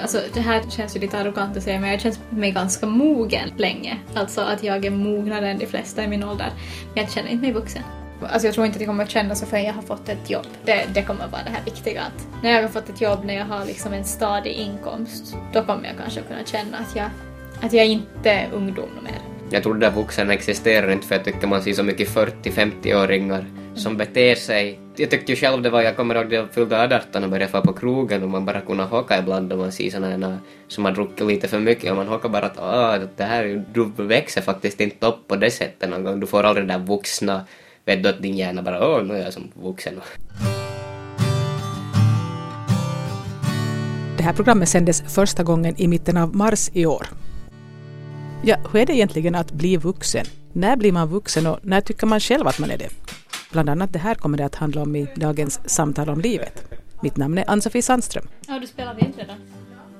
Alltså det här känns ju lite arrogant att säga men jag känns mig ganska mogen länge. Alltså att jag är mognare än de flesta i min ålder. Men jag känner inte mig vuxen. Alltså jag tror inte att jag kommer att känna så förrän jag har fått ett jobb. Det, det kommer att vara det här viktiga att när jag har fått ett jobb, när jag har liksom en stadig inkomst, då kommer jag kanske kunna känna att jag, att jag inte är ungdom mer. Jag tror att vuxen existerar inte för jag tycker man ser så mycket 40-50-åringar som beter sig. Jag tyckte ju själv det var, jag kommer ihåg när jag fyllde 18 och började få på krogen och man bara kunde hocka ibland och man ser sådana som har druckit lite för mycket och man hockar bara att ah, det här, du växer faktiskt inte upp på det sättet någon gång. Du får aldrig det där vuxna, vet du att din hjärna bara åh, nu är jag som vuxen. Det här programmet sändes första gången i mitten av mars i år. Ja, hur är det egentligen att bli vuxen? När blir man vuxen och när tycker man själv att man är det? Bland annat det här kommer det att handla om i dagens samtal om livet. Mitt namn är Ann-Sofie Sandström. Ja, du spelar in redan.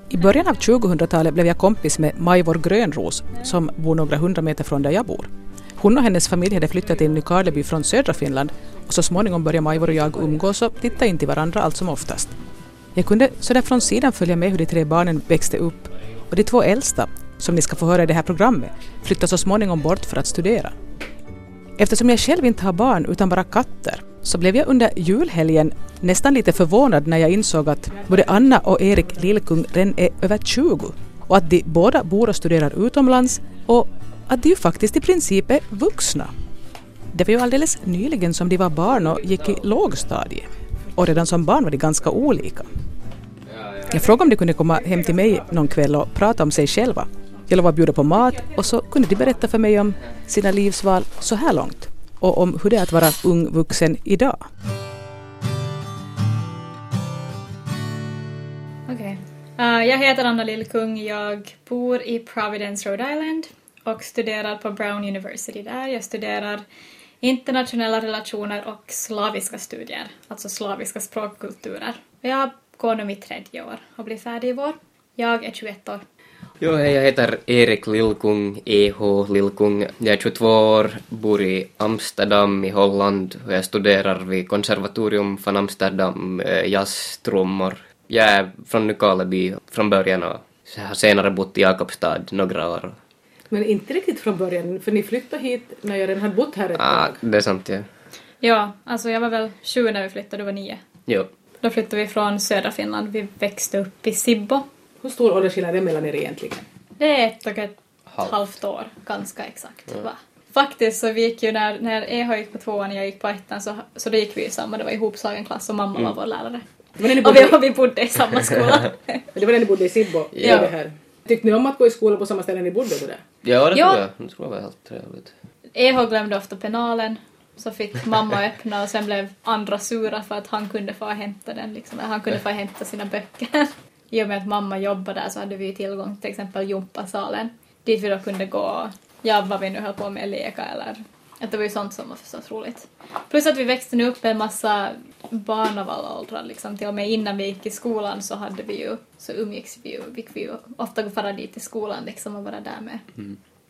I början av 2000-talet blev jag kompis med Majvor Grönros som bor några hundra meter från där jag bor. Hon och hennes familj hade flyttat till Nykarleby från södra Finland och så småningom började Majvor och jag umgås och titta in till varandra allt som oftast. Jag kunde sådär från sidan följa med hur de tre barnen växte upp och de två äldsta, som ni ska få höra i det här programmet, flyttade så småningom bort för att studera. Eftersom jag själv inte har barn utan bara katter så blev jag under julhelgen nästan lite förvånad när jag insåg att både Anna och Erik Lillkung redan är över 20 och att de båda bor och studerar utomlands och att de ju faktiskt i princip är vuxna. Det var ju alldeles nyligen som de var barn och gick i lågstadie. Och redan som barn var de ganska olika. Jag frågade om de kunde komma hem till mig någon kväll och prata om sig själva. Jag lovade bjuda på mat och så kunde de berätta för mig om sina livsval så här långt och om hur det är att vara ung vuxen idag. Okej. Uh, jag heter Anna Lillkung. Jag bor i Providence, Rhode Island och studerar på Brown University där. Jag studerar internationella relationer och slaviska studier, alltså slaviska språkkulturer. Jag går nu mitt tredje år och blir färdig i vår. Jag är 21 år. Jo, hej, jag heter Erik Lilkung, EH Lilkung. Jag är 22 år, bor i Amsterdam i Holland och jag studerar vid Konservatorium från Amsterdam, eh, jazztrummor. Jag är från Nykarleby från början och har senare bott i Jakobstad några år. Men inte riktigt från början, för ni flyttade hit när jag redan hade bott här ett Ah, tag. det är sant, ja. Ja, alltså jag var väl 20 när vi flyttade, du var 9. Jo. Då flyttade vi från södra Finland. Vi växte upp i Sibbo. Hur stor åldersskillnad är det mellan er egentligen? Det är ett och ett Halvt. halvt år, ganska exakt. Va? Faktiskt så vi gick ju när, när EH gick på tvåan och jag gick på ettan så, så då gick vi i samma, det var ihopslagen klass och mamma var vår lärare. Men ni Och bodde, vi, och vi bodde i samma skola. det var när ni bodde i Sibbo? Ja. Det här. Tyckte ni om att gå i skola på samma ställe ni bodde? Sådär? Ja, det Ja. tror jag. Det tror jag var helt trevligt. EH glömde ofta penalen. Så fick mamma öppna och sen blev andra sura för att han kunde få hämta den. Liksom. Han kunde få hämta sina böcker. I och med att mamma jobbade där så hade vi ju tillgång till exempel gympasalen. Dit vi då kunde gå och ja, vad vi nu höll på med, leka eller... Att det var ju sånt som var förstås roligt. Plus att vi växte nu upp med en massa barn av alla åldrar. Liksom. Till och med innan vi gick i skolan så hade vi ju, så umgicks vi ju, fick vi ju ofta fara dit till skolan liksom och vara där med.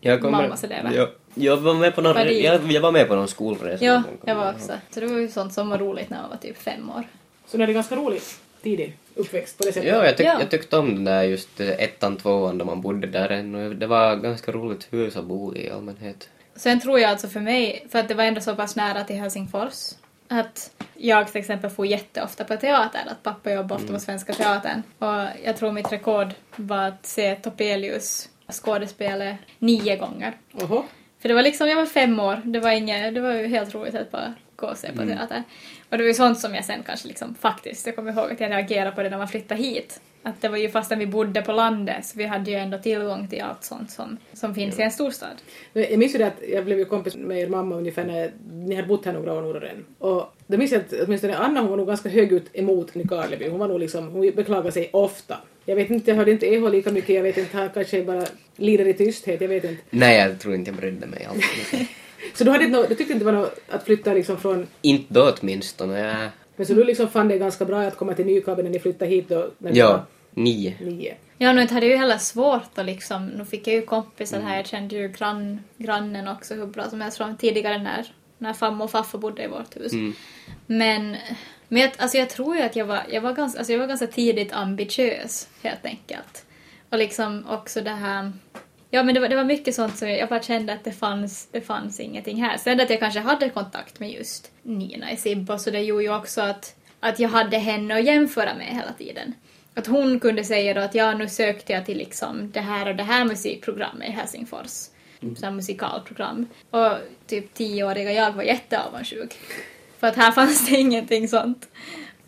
Jag Mammas elever. Jag, jag, var med på någon, jag, jag var med på någon skolresa. Ja, jag var kommer också. Så det var ju sånt som var roligt när man var typ fem år. Så ni hade ganska roligt tidig uppväxt på det sättet? Ja, jag, tyck, Ja. jag tyckte om den där just eh, ettan, tvåan då man bodde där än och det var ganska roligt hus att bo i allmänhet. Sen tror jag alltså för mig, för att det var ändå så pass nära till Helsingfors, att jag till exempel får jätteofta på teater, att pappa jobbar ofta på Svenska Teatern. Och jag tror mitt rekord var att se Topelius skådespelet nio gånger. Oho. För det var liksom, jag var fem år, det var inget, det var ju helt roligt att bara gå och se på teater. Och det var ju sånt som jag sen kanske liksom faktiskt, jag kommer ihåg att jag reagerade på det när man flyttade hit. Att det var ju fastän vi bodde på landet så vi hade ju ändå tillgång till allt sånt som, som finns i en storstad. Jag minns ju det att jag blev ju kompis med er mamma ungefär när ni hade bott här några år redan. Och då minns jag att åtminstone Anna hon var nog ganska högljutt emot Nykarleby. Hon var nog liksom, hon beklagade sig ofta. Jag vet inte, jag hörde inte EH lika mycket, jag vet inte, han kanske bara lider i tysthet, jag vet inte. Nej, jag tror inte jag brydde mig alls. Så du, hade inte du tyckte inte det var något att flytta liksom från, inte då åtminstone. Ja, men så du liksom fann det ganska bra att komma till Nykarleby när ni flyttade hit då? När ja var nio. nio? Ja, nu hade jag ju heller svårt att liksom, nu fick jag ju kompisar här, jag kände ju grann, grannen också hur bra som helst från tidigare när, när farmor och farfar bodde i vårt hus. Men Men jag, alltså jag tror ju att jag var, jag, var ganska, alltså jag var ganska tidigt ambitiös, helt enkelt. Och liksom också det här... Ja, men det var, det var mycket sånt som jag, bara kände att det fanns, det fanns ingenting här. Sen att jag kanske hade kontakt med just Nina i Sibbo, så det gjorde ju också att, att jag hade henne att jämföra med hela tiden. Att hon kunde säga då att ja, nu sökte jag till liksom det här och det här musikprogrammet i Helsingfors. Mm. musikalprogram. Och typ tioåriga jag var jätteavundsjuk. För att här fanns det ingenting sånt.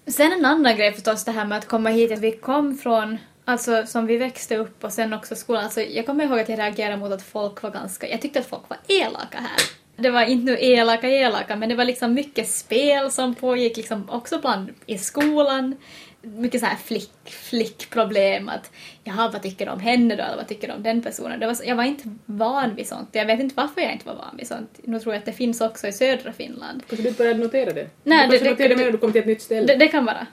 Sen en annan grej förstås det här med att komma hit, att vi kom från Alltså som vi växte upp och sen också skolan. Alltså, jag kommer ihåg att jag reagerade mot att folk var ganska... Jag tyckte att folk var elaka här. Det var inte nu elaka elaka men det var liksom mycket spel som pågick liksom också bland i skolan mycket så här flick, flickproblem att jaha, vad tycker du om henne då, eller vad tycker du om den personen? Det var jag var inte van vid sånt. Jag vet inte varför jag inte var van vid sånt. Nu tror jag att det finns också i södra Finland. Kanske du inte började notera det? Nej, du det, noterade det, när du kom till ett nytt ställe? Det, det, kan vara.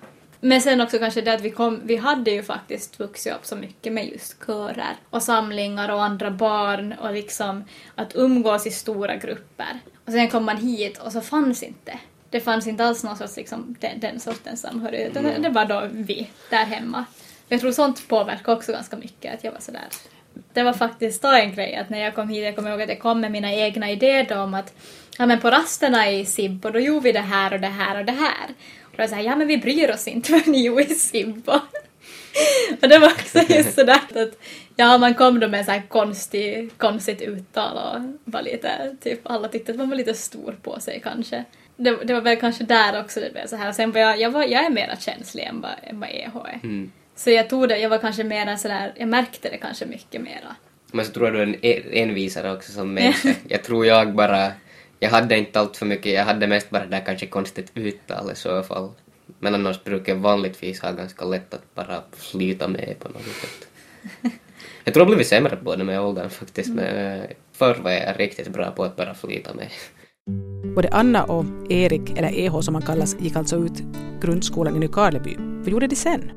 Men sen också kanske det att vi kom, vi hade ju faktiskt vuxit upp så mycket med just körer och samlingar och andra barn och liksom att umgås i stora grupper. Och sen kom man hit och så fanns inte det fanns inte alls någon sorts liksom, den, den sortens samhörighet, utan mm. det var då vi där hemma. Jag tror sånt påverkar också ganska mycket, att jag var sådär. Det var faktiskt då en grej att när jag kom hit, jag kommer ihåg att jag kom med mina egna idéer då om att ja men på rasterna i Sibbo då gjorde vi det här och det här och det här. Och då sa ja men vi bryr oss inte vad ni gjorde i Sibbo. och det var också just sådär att ja, man kom då med så här konstig, konstigt uttal och var lite, typ alla tyckte att man var lite stor på sig kanske det, det, var väl kanske där också det blev så här. sen var jag, jag, var, jag är mera känslig än vad, än vad EH är. Mm. Så jag tog det, jag var kanske mera sådär, jag märkte det kanske mycket mera. Men så tror jag du är en e- envisare också som människa. jag tror jag bara, jag hade inte allt för mycket, jag hade mest bara där kanske konstigt uttal i så fall. Men annars brukar jag vanligtvis ha ganska lätt att bara flyta med på något sätt. Jag tror jag blivit sämre på det med åldern faktiskt, mm. men förr var jag riktigt bra på att bara flyta med. Både Anna och Erik, eller EH som han kallas, gick alltså ut grundskolan i Nykarleby. Vad gjorde de sen?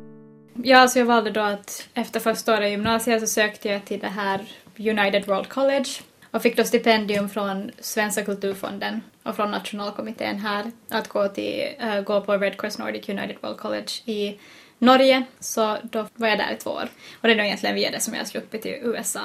Ja, alltså jag valde då att efter första året i gymnasiet så sökte jag till det här United World College och fick då stipendium från Svenska kulturfonden och från nationalkommittén här att gå, till, uh, gå på Red Cross Nordic United World College i Norge, så då var jag där i två år. Och det är nog egentligen via det som jag har sluppit till USA.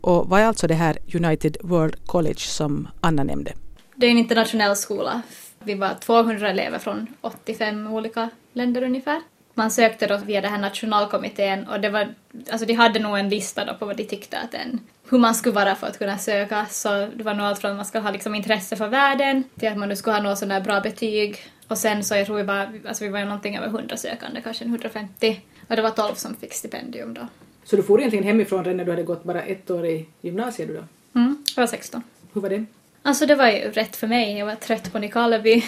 Och vad är alltså det här United World College som Anna nämnde? Det är en internationell skola. Vi var 200 elever från 85 olika länder ungefär. Man sökte då via den här nationalkommittén och det var, alltså de hade nog en lista då på vad de tyckte att en, hur man skulle vara för att kunna söka. Så det var nog allt från att man ska ha liksom intresse för världen till att man nu skulle ha något sådär bra betyg. Och sen så jag tror vi var, alltså vi var någonting över 100 sökande, kanske 150. Och det var 12 som fick stipendium då. Så du får egentligen hemifrån redan när du hade gått bara ett år i gymnasiet då? Mm, jag var 16. Hur var det? Alltså det var ju rätt för mig. Jag var trött på Nykarleby.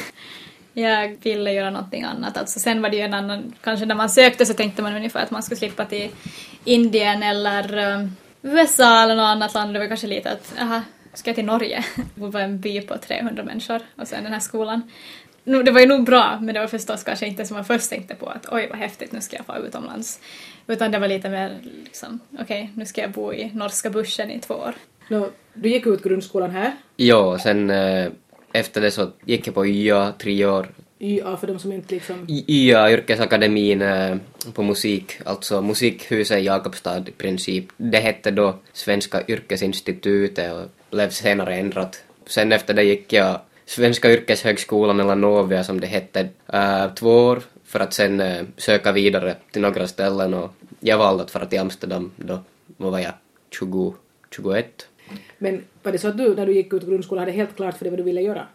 Jag ville göra någonting annat. Alltså sen var det ju en annan, kanske när man sökte så tänkte man ungefär att man skulle slippa till Indien eller um, USA eller något annat land. Det var kanske lite att, aha, ska jag till Norge? Det var en by på 300 människor och sen den här skolan. Det var ju nog bra, men det var förstås kanske inte som man först tänkte på att oj vad häftigt, nu ska jag få utomlands. Utan det var lite mer liksom, okej, okay, nu ska jag bo i norska bussen i två år. No, du gick ut grundskolan här? Ja, sen äh, efter det så gick jag på YA tre år. YA för de som inte liksom... YA, Yrkesakademin äh, på musik, alltså musikhuset i Jakobstad i princip. Det hette då Svenska yrkesinstitutet och blev senare ändrat. Sen efter det gick jag Svenska yrkeshögskolan eller Novia som det hette, äh, två år för att sen äh, söka vidare till några ställen och jag valde att fara till Amsterdam då, då var jag 20, 21. Men var det så att du när du gick ut grundskolan hade helt klart för dig vad du ville göra?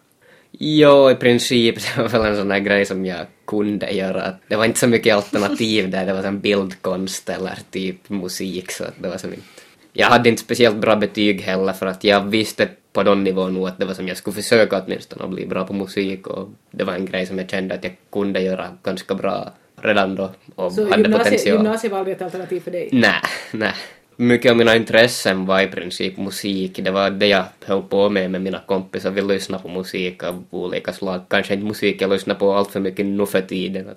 Jo, i princip. Det var väl en sån där grej som jag kunde göra. Det var inte så mycket alternativ där. Det var som bildkonst eller typ musik så det var som inte... Jag hade inte speciellt bra betyg heller för att jag visste på den nivån nog att det var som jag skulle försöka åtminstone att bli bra på musik och det var en grej som jag kände att jag kunde göra ganska bra redan då och så hade gymnasie, potential. Så gymnasiet var aldrig ett alternativ för dig? Nej, nej mycket av mina intressen var i princip musik. Det var det jag höll på med med mina kompisar. Vi lyssnade på musik av olika slag. Kanske inte musik jag lyssnar på allt för mycket nu för tiden.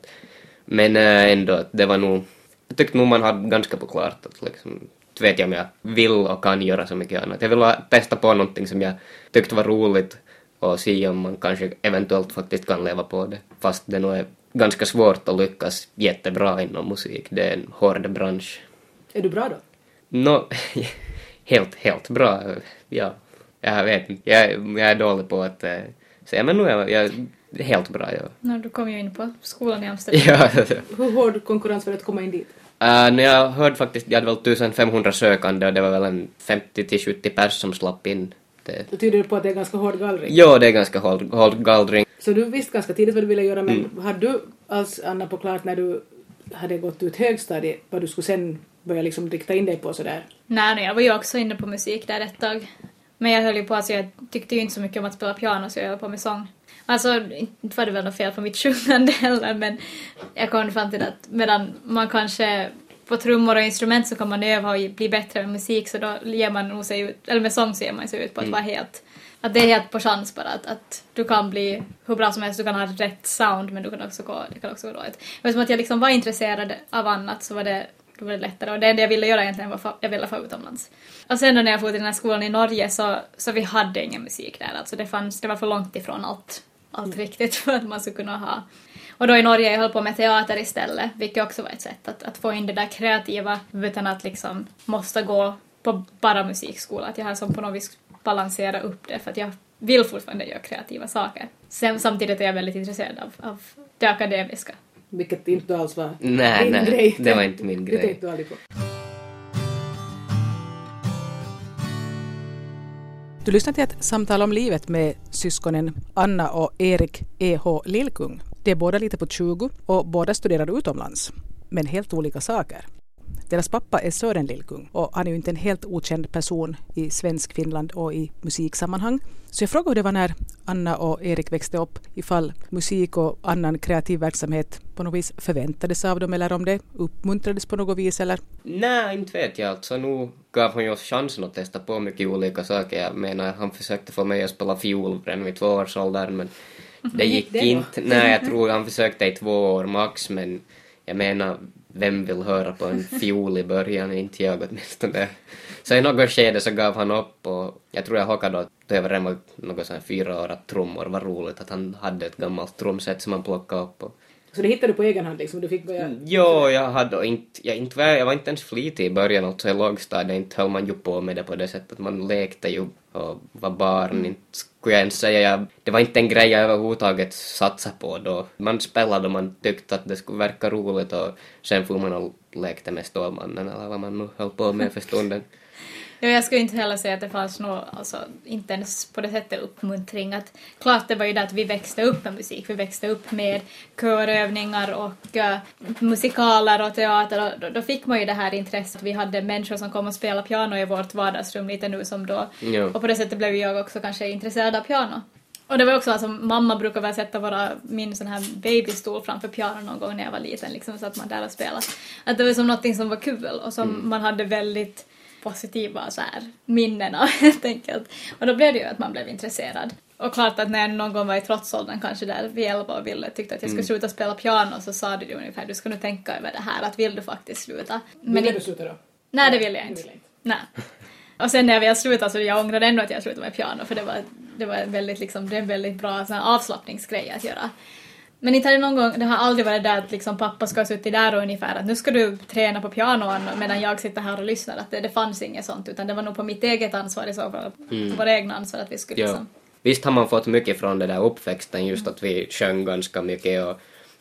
Men eh, ändå, det var nog... Jag tyckte nog man hade ganska på klart att liksom, vet jag om jag vill och kan göra så mycket annat. Jag ville testa på någonting som jag tyckte var roligt och se om man kanske eventuellt faktiskt kan leva på det. Fast det nog är ganska svårt att lyckas jättebra inom musik. Det är en hård bransch. Är du bra då? Nå, helt, helt bra. Ja, jag vet inte. Jag, jag är dålig på att äh, säga, men nu är jag, helt bra. Ja. No, du kom ju in på skolan i Amsterdam. ja. Hur hård konkurrens var det att komma in dit? Uh, när jag hörde faktiskt, jag hade väl 1500 sökande och det var väl en 50 till 70 pers som slapp in. Det. Då tyder det på att det är ganska hård gallring. Jo, det är ganska hård, hård gallring. Så du visste ganska tidigt vad du ville göra, men mm. hade du alls, Anna, på klart när du hade gått ut högstadiet vad du skulle sen börja liksom rikta in dig på sådär? Nej, nej, jag var ju också inne på musik där ett tag. Men jag höll ju på, alltså jag tyckte ju inte så mycket om att spela piano så jag höll på med sång. Alltså, inte var det väl något fel på mitt sjungande heller, men jag kom fram till att medan man kanske på trummor och instrument så kan man öva och bli bättre med musik så då ger man nog sig ut, eller med sång så ger man sig ut på att mm. vara helt att det är helt på chans bara att, att du kan bli hur bra som helst, du kan ha rätt sound men du kan också gå, det kan också gå dåligt. Men som att jag liksom var intresserad av annat så var det, då var det lättare och det enda jag ville göra egentligen var att jag ville få utomlands. Och sen då när jag for till den här skolan i Norge så, så vi hade ingen musik där, alltså det fanns, det var för långt ifrån allt, allt mm. riktigt för att man skulle kunna ha och då i Norge jag höll på med teater istället, vilket också var ett sätt att, att få in det där kreativa utan att liksom måste gå på bara musikskola. Att jag har som på något vis balansera upp det för att jag vill fortfarande göra kreativa saker. Sen, samtidigt är jag väldigt intresserad av, av det akademiska. Vilket inte alls var nej, din nej, grej. det var inte min grej. Det tänkte du aldrig på. Du lyssnar till ett samtal om livet med syskonen Anna och Erik E.H. Lillkung. De är båda lite på 20 och båda studerar utomlands, men helt olika saker. Deras pappa är Sören Lillkung och han är ju inte en helt okänd person i svensk Finland och i musiksammanhang. Så jag frågade hur det var när Anna och Erik växte upp, ifall musik och annan kreativ verksamhet på något vis förväntades av dem eller om det uppmuntrades på något vis eller? Nej, inte vet jag. Alltså nu gav hon ju oss chansen att testa på mycket olika saker. Jag menar, han försökte få mig att spela fiol redan vid tvåårsåldern men det gick det inte. Nej, jag tror han försökte i två år max men jag menar, vem vill höra på en fiol i början? Inte jag åtminstone. Så i något skede så gav han upp och jag tror jag hockade då, då jag var redan något sånt fyra år att trummor var roligt, att han hade ett gammalt trumset som man plockade upp och så det hittade du på egen hand liksom? Du fick börja... Mm, jo, jag hade inte, jag, inte var, jag var inte ens flitig i början, alltså i lågstadiet inte höll man ju på med det på det sättet, man lekte ju och var barn, mm. inte skulle jag ens säga, jag, det var inte en grej jag överhuvudtaget satsade på då. Man spelade och man tyckte att det skulle verka roligt och sen får man och lekte med Stålmannen eller vad man nu höll på med för stunden. Ja, jag skulle inte heller säga att det fanns något, alltså, inte ens på det sättet uppmuntring. Att, klart det var ju det att vi växte upp med musik, vi växte upp med körövningar och uh, musikaler och teater och då, då, fick man ju det här intresset. Vi hade människor som kom och spelade piano i vårt vardagsrum lite nu som då. Ja. Och på det sättet blev jag också kanske intresserad av piano. Och det var också alltså, mamma brukar väl sätta våra, min sån här babystol framför piano någon gång när jag var liten, liksom så att man där och spelade. Att det var som någonting som var kul och som mm. man hade väldigt positiva så här, minnen av helt enkelt. Och då blev det ju att man blev intresserad. Och klart att när jag någon gång var i trotsåldern kanske där vid elva och ville tyckte att jag skulle mm. sluta spela piano så sa du ungefär du ska nu tänka över det här att vill du faktiskt sluta. Men ville du sluta då? Nej det ville jag inte. inte. Nej. Och sen när jag väl slutade så jag ångrade ändå att jag slutade med piano för det var, det var väldigt liksom, det är en väldigt bra sån avslappningsgrej att göra. Men inte har det någon gång, det har aldrig varit där att liksom pappa ska ha suttit där och ungefär att nu ska du träna på piano medan jag sitter här och lyssnar. Att det, det fanns inget sånt utan det var nog på mitt eget ansvar i så fall, mm. på vårt egna ansvar att vi skulle ja. liksom... Visst har man fått mycket från det där uppväxten just att vi sjöng ganska mycket och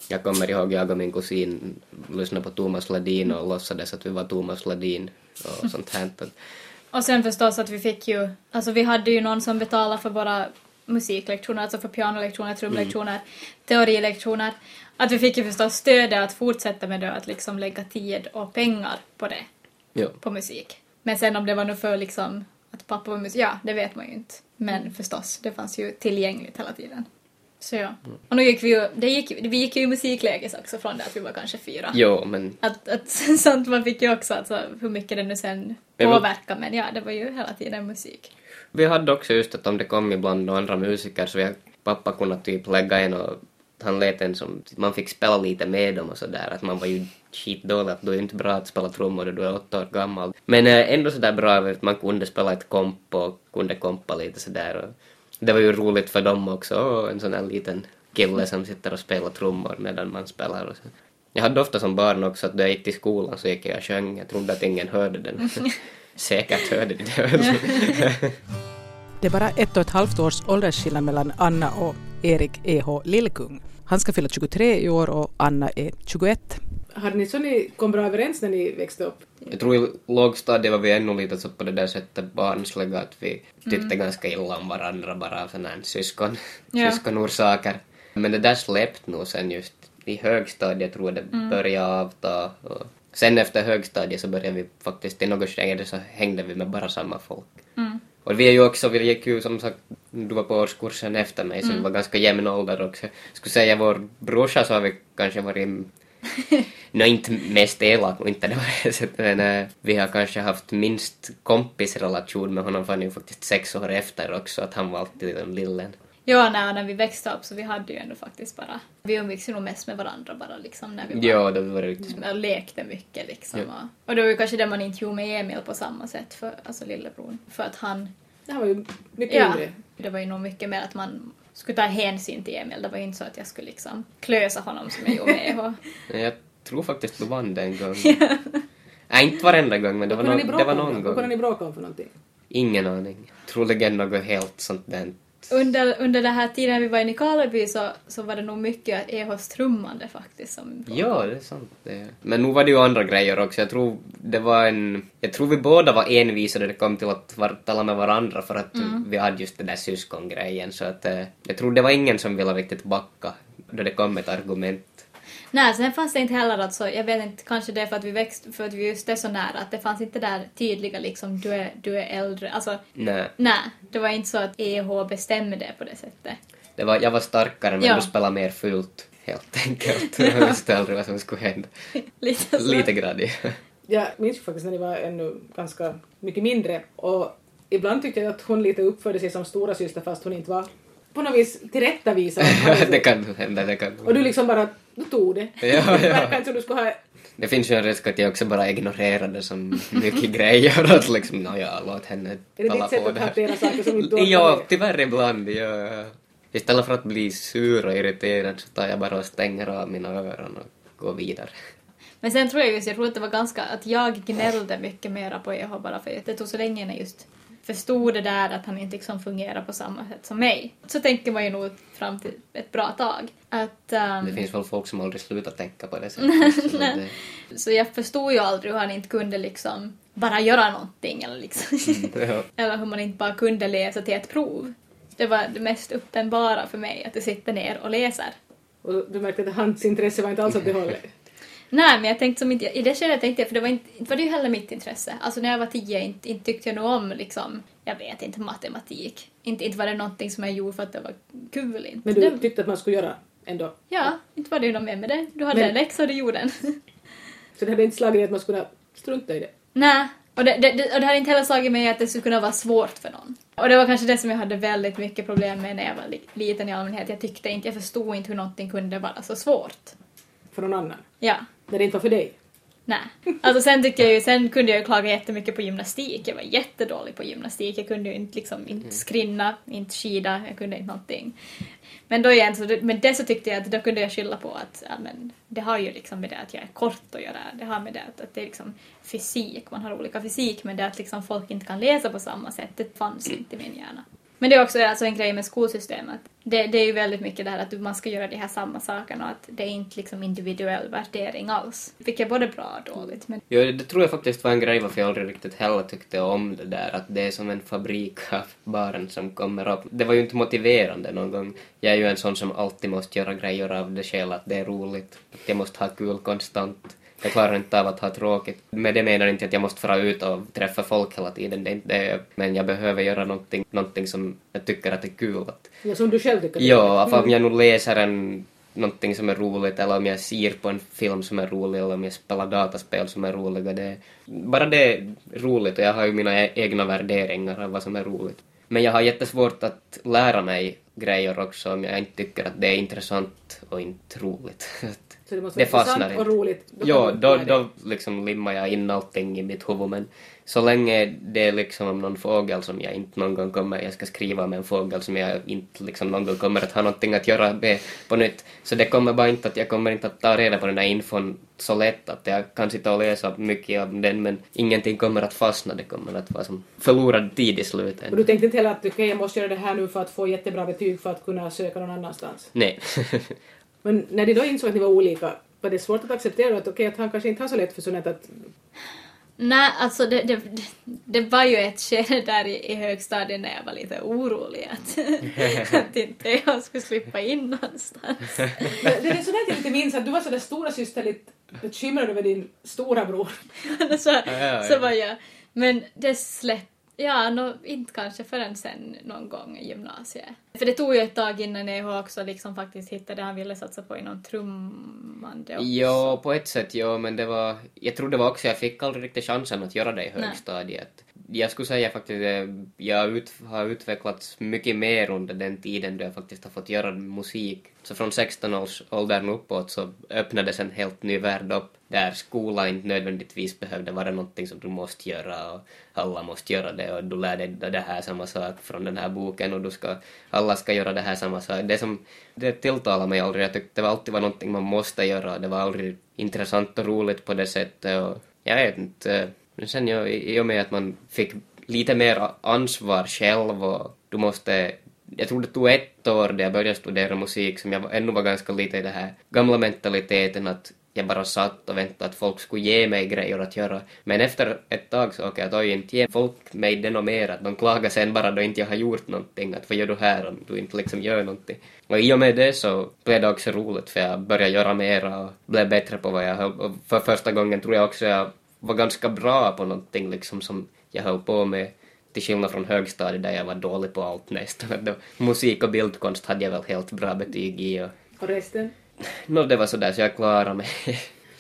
jag kommer ihåg jag och min kusin lyssnade på Thomas Ledin och låtsades att vi var Thomas Ledin och sånt här. och sen förstås att vi fick ju, alltså vi hade ju någon som betalade för våra musiklektioner, alltså för pianolektioner, trumlektioner, mm. teorilektioner. Att vi fick ju förstås stödet att fortsätta med det, att liksom lägga tid och pengar på det. Ja. På musik. Men sen om det var nog för liksom att pappa var musik, ja det vet man ju inte. Men mm. förstås, det fanns ju tillgängligt hela tiden. Så ja. Mm. Och nu gick vi ju, det gick, vi gick ju i musikläges också från det att vi var kanske fyra. Jo, men... Att, att sånt man fick ju också, alltså hur mycket det nu sen påverkar, men ja, det var ju hela tiden musik. Vi hade också just att om det kom ibland andra musiker så vi, pappa kunde typ lägga in och han lät en som, man fick spela lite med dem och sådär, att man var ju skitdålig, att du är inte bra att spela trummor du är åtta år gammal. Men eh, ändå sådär bra att man kunde spela ett komp och kunde kompa lite sådär och det var ju roligt för dem också, Åh, en sån här liten kille som sitter och spelar trummor medan man spelar. Och så. Jag hade ofta som barn också att då jag gick till skolan så gick jag och sjöng. Jag trodde att ingen hörde den. Säkert hörde de det. Det är bara ett och ett halvt års åldersskillnad mellan Anna och Erik E.H. Lillkung. Han ska fylla 23 i år och Anna är 21. Hade ni så ni kom bra överens när ni växte upp? Jag tror i lågstadiet var vi ännu lite så på det där sättet barnsliga att vi tyckte ganska illa om varandra bara av sådana här syskon, Ja. syskonorsaker. Men det där släppte nog sen just i högstadiet tror jag det började avta. Och sen efter högstadiet så började vi faktiskt i något skede så hängde vi med bara samma folk. Och vi är ju också, vi gick ju som sagt, du var på årskursen efter mig så vi var ganska jämn ålder också. Jag skulle säga vår brorsa så har vi kanske varit Nå inte mest elak och inte det var det sättet, men eh, vi har kanske haft minst kompisrelation med honom för han är ju faktiskt sex år efter också, att han var alltid den lillen. Ja, nej, när vi växte upp så vi hade ju ändå faktiskt bara... Vi umgicks ju nog mest med varandra bara liksom när vi var... Ja, det var riktigt och lekte mycket liksom. Ja. Och, och det var ju kanske det man inte gjorde med Emil på samma sätt, för, alltså lillebror. För att han... Det här var ju mycket Ja, yngre. det var ju nog mycket mer att man skulle ta hänsyn till Emil. Det var ju inte så att jag skulle liksom klösa honom som jag gjorde med EH. Jag tror faktiskt du vann den gången. Nej, inte varenda gång, men det var, no- det var någon Vad kunde gång. ni bråka om för någonting? Ingen aning. Troligen något helt sånt där. Under, under den här tiden vi var i Nykarleby så, så var det nog mycket EHs trummande faktiskt som Ja, det är sant. Det. Men nu var det ju andra grejer också. Jag tror det var en... Jag tror vi båda var envisa när det kom till att var, tala med varandra för att vi hade just den där syskongrejen. Så att eh, jag tror det var ingen som ville riktigt backa då det kom ett argument. Nej, sen fanns det inte heller att så, jag vet inte, kanske det är för att vi växte, för att vi just är så nära, att det fanns inte där tydliga liksom, du är, du är äldre, alltså, Nej, nej, det var inte så att EH bestämde det på det sättet. det var, jag var starkare men Ja. du spelade mer fult helt enkelt. Jag visste aldrig vad som skulle hända. Lite så. Lite gradig. Jag minns faktiskt när ni var ännu ganska mycket mindre och ibland tyckte jag att hon lite uppförde sig som stora syster fast hon inte var på något vis tillrättavisad. det kan nog hända, det kan nog Och du liksom bara, du tog det. Ja, ja. Det verkar inte som du skulle ha... Det finns ju en risk att jag också bara ignorerade som mycket grejer att liksom, nåja, låt henne Är det tala ditt sätt på att det hantera saker som inte Ja, tyvärr ibland, ja. Istället för att bli sur och irriterad så tar jag bara och stänger av mina öron och går vidare. Men sen tror jag just, jag tror att det var ganska, att jag gnällde mycket mera på EH bara för att det tog så länge innan just förstod det där att han inte liksom fungerar på samma sätt som mig. Så tänker man ju nog fram till ett bra tag. Att, ehm, Det finns väl folk som aldrig slutar tänka på det sättet. så det, Så jag förstod ju aldrig hur han inte kunde liksom bara göra någonting eller liksom. ja. eller hur man inte bara kunde läsa till ett prov. Det var det mest uppenbara för mig, att du sitter ner och läser. Och du märkte att hans intresse var inte alls åt det hållet. Nej, men jag tänkte som inte, i det skedet tänkte jag, för det var inte, inte var det ju heller mitt intresse. Alltså när jag var tio, inte, inte tyckte jag nog om liksom, jag vet inte, matematik. Inte, inte var det någonting som jag gjorde för att det var kul. Inte. Men du tyckte att man skulle göra ändå. ja, inte var det ju något mer med det. Du hade Men- en läxa och du gjorde den. Så det hade inte slagit dig att man skulle strunta i det. Nej, och det, det, det, och det hade inte heller slagit mig att det skulle kunna vara svårt för någon. Och det var kanske det som jag hade väldigt mycket problem med när jag var li, liten i allmänhet. Jag tyckte inte, jag förstod inte hur någonting kunde vara så svårt. För någon annan. Ja, När det inte var för dig. nej. Alltså sen tyckte jag ju, sen kunde jag ju klaga jättemycket på gymnastik. Jag var jättedålig på gymnastik. Jag kunde ju inte liksom, inte skrinna, inte skida, jag kunde inte någonting. Men då igen, så, med det så tyckte jag att då kunde jag skylla på att ja, men, det har ju liksom med det att jag är kort att göra. Det har med det att, att det är liksom fysik, man har olika fysik, men det att liksom folk inte kan läsa på samma sätt, det fanns inte i min hjärna. Men det är också alltså en grej med skolsystemet. Det, det är ju väldigt mycket det här att man ska göra de här samma sakerna och att det är inte liksom individuell värdering alls. Vilket är både bra och dåligt. Men Jo, det tror jag faktiskt var en grej varför jag aldrig riktigt heller tyckte om det där, att det är som en fabrik av barn som kommer upp. Det var ju inte motiverande någon gång. Jag är ju en sån som alltid måste göra grejer av det skälet att det är roligt. Att jag måste ha kul konstant. Jag klarar inte av att ha tråkigt. Med det menar inte att jag måste fara ut och träffa folk hela tiden, det är inte det. Men jag behöver göra någonting, någonting som jag tycker att är kul. Att Ja, som du själv tycker. det är. Ja, för om jag nu läser en, någonting som är roligt eller om jag ser på en film som är rolig eller om jag spelar dataspel som är roliga. Det, bara det är roligt och jag har ju mina e- egna värderingar av vad som är roligt. Men jag har jättesvårt att lära mig grejer också om jag inte tycker att det är intressant och inte roligt. Så det måste Det vara fastnar intressant och roligt. Då du då, det. då liksom limmar jag in allting i mitt huvud men så länge det är liksom om någon fågel som jag inte någon gång kommer, jag ska skriva om en fågel som jag inte liksom någon gång kommer att ha någonting att göra med på nytt. Så det kommer bara inte att, jag kommer inte att ta reda på den här infon så lätt att jag kan sitta och läsa mycket av den men ingenting kommer att fastna, det kommer att vara som förlorad tid i Och slutet. du tänkte inte heller att okej, jag måste göra det här nu för att få jättebra betyg för att kunna söka någon annanstans? Nej. Men när de då insåg att ni var olika, var det svårt att acceptera att okej, att han kanske inte har så lätt för sånt att... Nej, alltså det, det, det var ju ett skede där i, i högstadiet när jag var lite orolig att, att inte jag skulle slippa in någonstans. Det, det är sådär att jag inte minns att du var sådär stora systerligt bekymrad över din stora bror. så, ja, ja. så var jag. Men det släppte, ja, no, inte kanske förrän sen någon gång i gymnasiet. För det tog ju ett tag innan jag också liksom faktiskt hittade det han ville satsa på inom trummande också. Jo, på ett sätt jo, men det var... Jag tror det var också, jag fick aldrig riktigt chansen att göra det i högstadiet. Jag skulle säga faktiskt att jag ut, har utvecklats mycket mer under den tiden då jag faktiskt har fått göra musik. Så från 16 års åldern uppåt så öppnades en helt ny värld upp där skolan inte nödvändigtvis behövde vara någonting som du måste göra och alla måste göra det och du lär dig det här samma sak från den här boken och du ska, alla ska göra det här samma sak. Det som, det tilltalade mig aldrig, jag tyckte det alltid var någonting man måste göra, det var aldrig intressant och roligt på det sättet och jag vet inte, eh, men sen ja, i och med att man fick lite mer ansvar själv och du måste jag tror det tog ett år där jag började studera musik som jag ännu var ganska lite i den här gamla mentaliteten att jag bara satt och väntade att folk skulle ge mig grejer att göra. Men efter ett tag så okej, att oj, inte ge folk mig det något mer, att de klagar sen bara då inte jag har gjort någonting, att vad gör du här om du inte liksom gör någonting. Och i och med det så blev det också roligt för jag började göra mera och blev bättre på vad jag höll och för första gången tror jag också jag var ganska bra på någonting liksom som jag höll på med till skillnad från högstadiet där jag var dålig på allt nästan. Musik och bildkonst hade jag väl helt bra betyg i och Och resten? Nå, det var sådär så jag klarade mig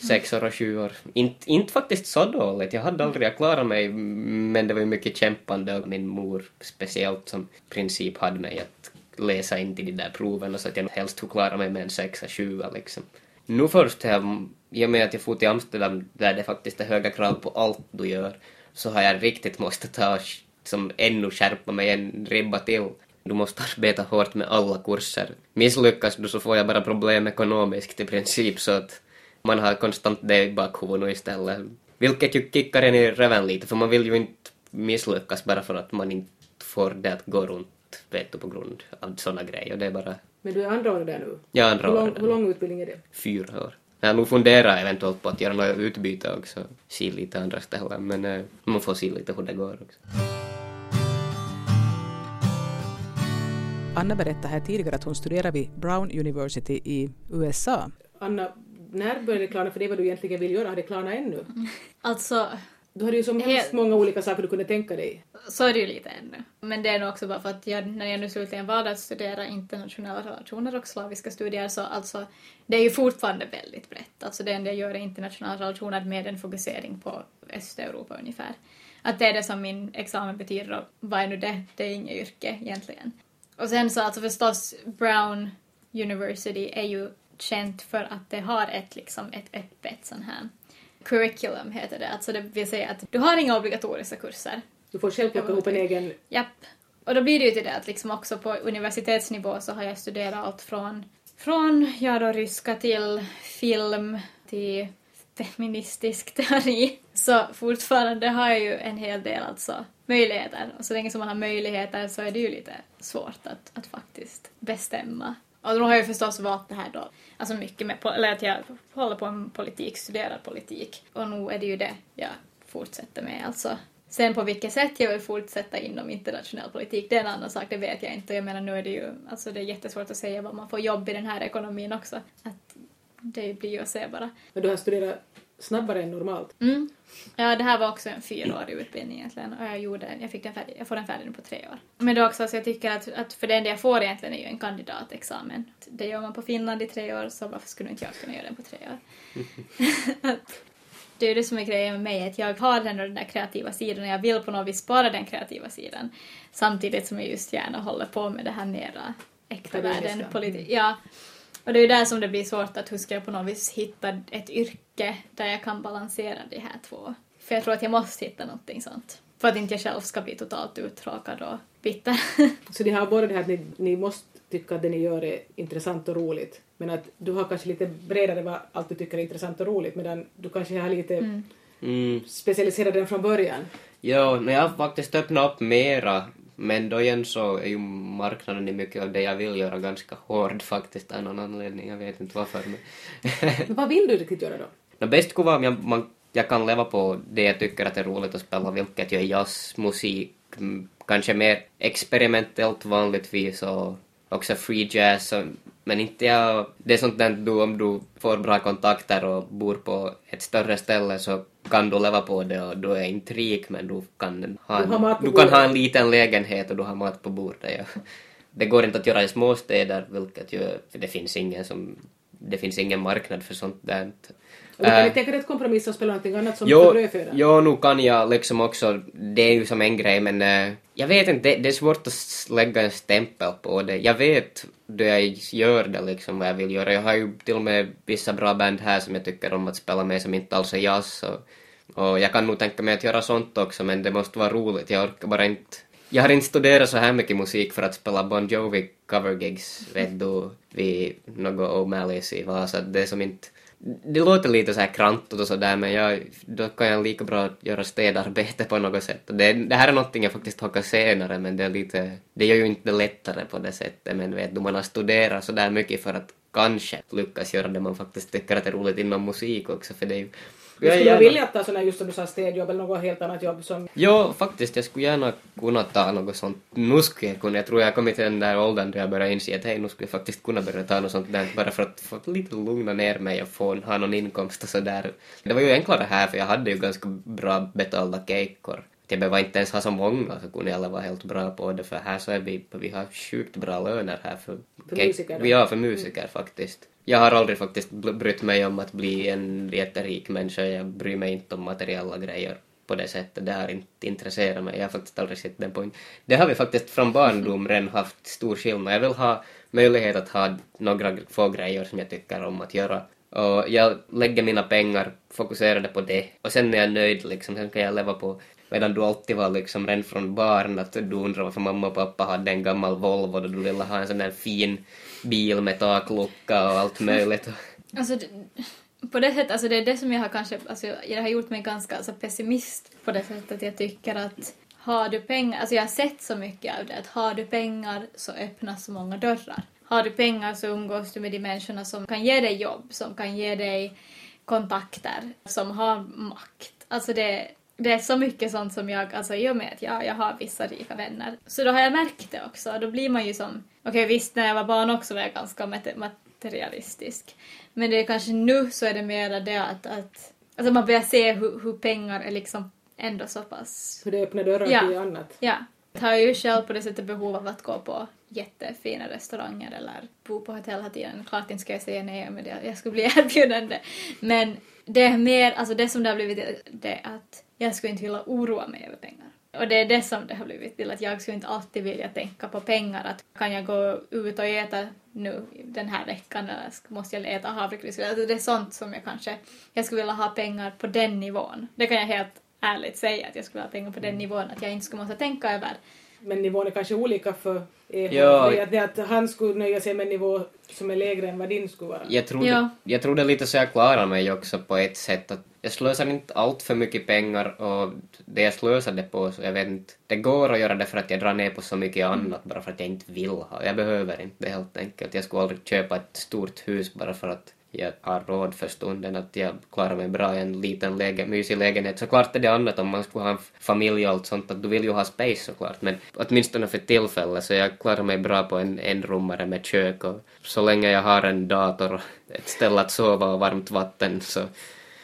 sex år och sju år. Inte, inte faktiskt så dåligt, jag hade aldrig, jag klarade mig men det var ju mycket kämpande och min mor speciellt som princip hade mig att läsa in till de där proven så att jag helst skulle klara mig med en sexa, sjua liksom. Nu först, här, i och med att jag for till Amsterdam där det faktiskt är höga krav på allt du gör, så har jag riktigt måste ta som ännu skärpa mig en ribba till. Du måste arbeta hårt med alla kurser. Misslyckas du så får jag bara problem ekonomiskt i princip så att man har konstant det i bakhuvudet istället. Vilket ju kickar en i röven lite för man vill ju inte misslyckas bara för att man inte får det att gå runt vet du, på grund av såna grejer. Det är bara men du är andra året där nu? jag andra Hur lång, året. hur lång utbildning är det? Fyra år. Jag nog funderar eventuellt på att göra något utbyte också. Se lite andra ställen men eh, man får se lite hur det går också. Anna berättade här tidigare att hon studerar vid Brown University i USA. Anna, när började det klarna för dig vad du egentligen vill göra? Har det klarnat ännu? Alltså, Du hade ju så hemskt många olika saker du kunde tänka dig. så är det ju lite ännu. Men det är nog också bara för att jag, när jag nu slutligen valde att studera internationella relationer och slaviska studier så alltså, det är ju fortfarande väldigt brett. Alltså det enda jag gör är internationella relationer med en fokusering på Östeuropa ungefär. Att det är det som min examen betyder och vad är nu det? Det är inget yrke egentligen. Och sen så alltså förstås Brown University är ju känt för att det har ett liksom ett öppet sån här curriculum heter det. Alltså det vill säga att du har inga obligatoriska kurser. Du får själv plocka ihop en egen... Japp. Och då blir det ju till det att liksom också på universitetsnivå så har jag studerat allt från, från ja då ryska till film till feministisk teori. Så fortfarande har jag ju en hel del alltså möjligheter. Och så länge som man har möjligheter så är det ju lite svårt att, att faktiskt bestämma. Och då har jag ju förstås valt det här då, alltså mycket med, eller att jag håller på med politik, studerar politik. Och nu är det ju det jag fortsätter med alltså. Sen på vilket sätt jag vill fortsätta inom internationell politik, det är en annan sak, det vet jag inte. Jag menar nu är det ju, alltså det är jättesvårt att säga vad man får jobb i den här ekonomin också. Att det blir ju att se bara. Men du har studerat snabbare än normalt. Mm. Ja, det här var också en fyraårig utbildning egentligen och jag gjorde jag fick den färdig, jag får den färdig nu på tre år. Men det är också så jag tycker att, att för det enda jag får egentligen är ju en kandidatexamen. Det gör man på Finland i tre år så varför skulle inte jag kunna göra den på tre år? Det är ju det som är grejen med mig, att jag har ändå den där kreativa sidan och jag vill på något vis spara den kreativa sidan. Samtidigt som jag just gärna håller på med det här mera äkta världen, politik. Ja. Och det är ju där som det blir svårt att hur ska jag på något vis hitta ett yrke där jag kan balansera de här två. För jag tror att jag måste hitta någonting sånt. För att inte jag själv ska bli totalt uttråkad och bitter. Så ni har både det här att ni, ni måste tycka att det ni gör är intressant och roligt, men att du har kanske lite bredare vad allt du tycker är intressant och roligt, medan du kanske har lite Mm. specialiserat den från början. Ja, men jag har faktiskt öppnat upp mera. Men då igen så är ju marknaden i mycket av det jag vill göra ganska hård faktiskt av någon anledning. Jag vet inte varför. Men Men vad vill du riktigt göra då? No, bäst om jag, man, jag kan leva på det jag tycker att är roligt att spela, vilket ju är jazz, musik, mm, kanske mer experimentellt vanligtvis och också free jazz. Och, men inte jag... Det är sånt där du, om du får bra kontakter och bor på ett större ställe så kan du leva på det och du är inte rik men du kan ha Du en, på du kan ha en liten lägenhet och du har mat på bordet. Ja. Det går inte att göra i småstäder, vilket ju, för det finns ingen som, det finns ingen marknad för sånt där. Eller kan Äh. ni tänka dig att kompromissa och spela någonting annat som Jo, brödföda? jo, nu kan jag liksom också, det är ju som en grej men eh, jag vet inte, det, det är svårt att lägga en stämpel på det. Jag vet då jag gör det liksom vad jag vill göra. Jag har ju till och med vissa bra band här som jag tycker om att spela med som inte alls är jazz och, och jag kan nog tänka mig att göra sånt också men det måste vara roligt. Jag orkar bara inte jag har inte studerat så här mycket musik för att spela Bon Jovi covergigs, vet du, vid något O'Malley's i Vasa. Det är som inte... Det låter lite så här krantigt och sådär men jag, då kan jag lika bra göra städarbete på något sätt. Det, det här är någonting jag faktiskt hakar senare men det är lite... Det gör ju inte det lättare på det sättet men vet du, man har studerat så där mycket för att kanske lyckas göra det man faktiskt tycker att är roligt inom musik också för det är ju... Jag skulle gärna- vilja ta sådana just som du sa städjobb eller något helt annat jobb som... Jo, faktiskt, jag skulle gärna kunna ta något sånt. Nu skulle jag kunna, jag tror jag har kommit till den där åldern då jag börjar inse att hej, nu skulle jag faktiskt kunna börja ta något sånt där bara för att få lite lugna ner mig och få ha någon inkomst och sådär. Det var ju enklare här för jag hade ju ganska bra betalda kejkor. Jag behöver inte ens ha så många så kunde alla vara helt bra på det för här så är vi, vi har sjukt bra löner här för, För musiker då? Ja, för musiker faktiskt. Jag har aldrig faktiskt brytt mig om att bli en jätterik människa. Jag bryr mig inte om materiella grejer på det sättet. Det har inte intresserat mig. Jag har faktiskt aldrig sett den poängen. Det har vi faktiskt från barndom redan haft stor skillnad. Jag vill ha möjlighet att ha några få grejer som jag tycker om att göra. Och jag lägger mina pengar fokuserade på det. Och sen är jag nöjd liksom. Sen kan jag leva på Medan du alltid var liksom redan från barn att du undrade varför mamma och pappa hade en gammal Volvo då du ville ha en sån där fin bil med taklucka och allt möjligt. Alltså, på det sättet, alltså det är det som jag har kanske, alltså jag har gjort mig ganska alltså, pessimist på det sättet att jag tycker att har du pengar, alltså jag har sett så mycket av det, att har du pengar så öppnas så många dörrar. Har du pengar så umgås du med de människorna som kan ge dig jobb, som kan ge dig kontakter, som har makt. Alltså det, det är så mycket sånt som jag, alltså i och med att jag, jag har vissa rika vänner, så då har jag märkt det också. Då blir man ju som, okej visst när jag var barn också var jag ganska mate- materialistisk. Men det är kanske nu så är det mer det att, att alltså man börjar se hur, hur pengar är liksom ändå så pass Hur det öppnar dörrar Ja. till annat. Ja. Jag har ju själv på det sättet behov av att gå på jättefina restauranger eller bo på hotell hela tiden. Klart inte ska jag säga nej om jag skulle bli erbjuden det. Men det är mer, alltså det som det har blivit det är att jag skulle inte vilja oroa mig över pengar. Och det är det som det har blivit till att jag skulle inte alltid vilja tänka på pengar. Att kan jag gå ut och äta nu den här veckan eller måste jag äta havregryn? Alltså det är sånt som jag kanske, jag skulle vilja ha pengar på den nivån. Det kan jag helt ärligt säga att jag skulle vilja ha pengar på den nivån. Att jag inte skulle måste tänka över Men nivån är kanske olika för er. Ja. Det att- det är att han skulle nöja sig med en nivå som är lägre än vad din skulle vara. Jag tror, Ja. det, jag tror det lite så jag klarar mig också på ett sätt att jag slösar inte allt för mycket pengar och det jag slösar det på så jag vet inte. Det går att göra det för att jag drar ner på så mycket annat bara för att jag inte vill ha. Jag behöver inte det helt enkelt. Jag skulle aldrig köpa ett stort hus bara för att jag har råd för stunden att jag klarar mig bra i en liten läge, mysig lägenhet. Såklart är det annat om man skulle ha en familj och allt sånt att du vill ju ha space såklart men åtminstone för tillfället så jag klarar mig bra på en enrummare med kök och så länge jag har en dator och ett ställe att sova och varmt vatten så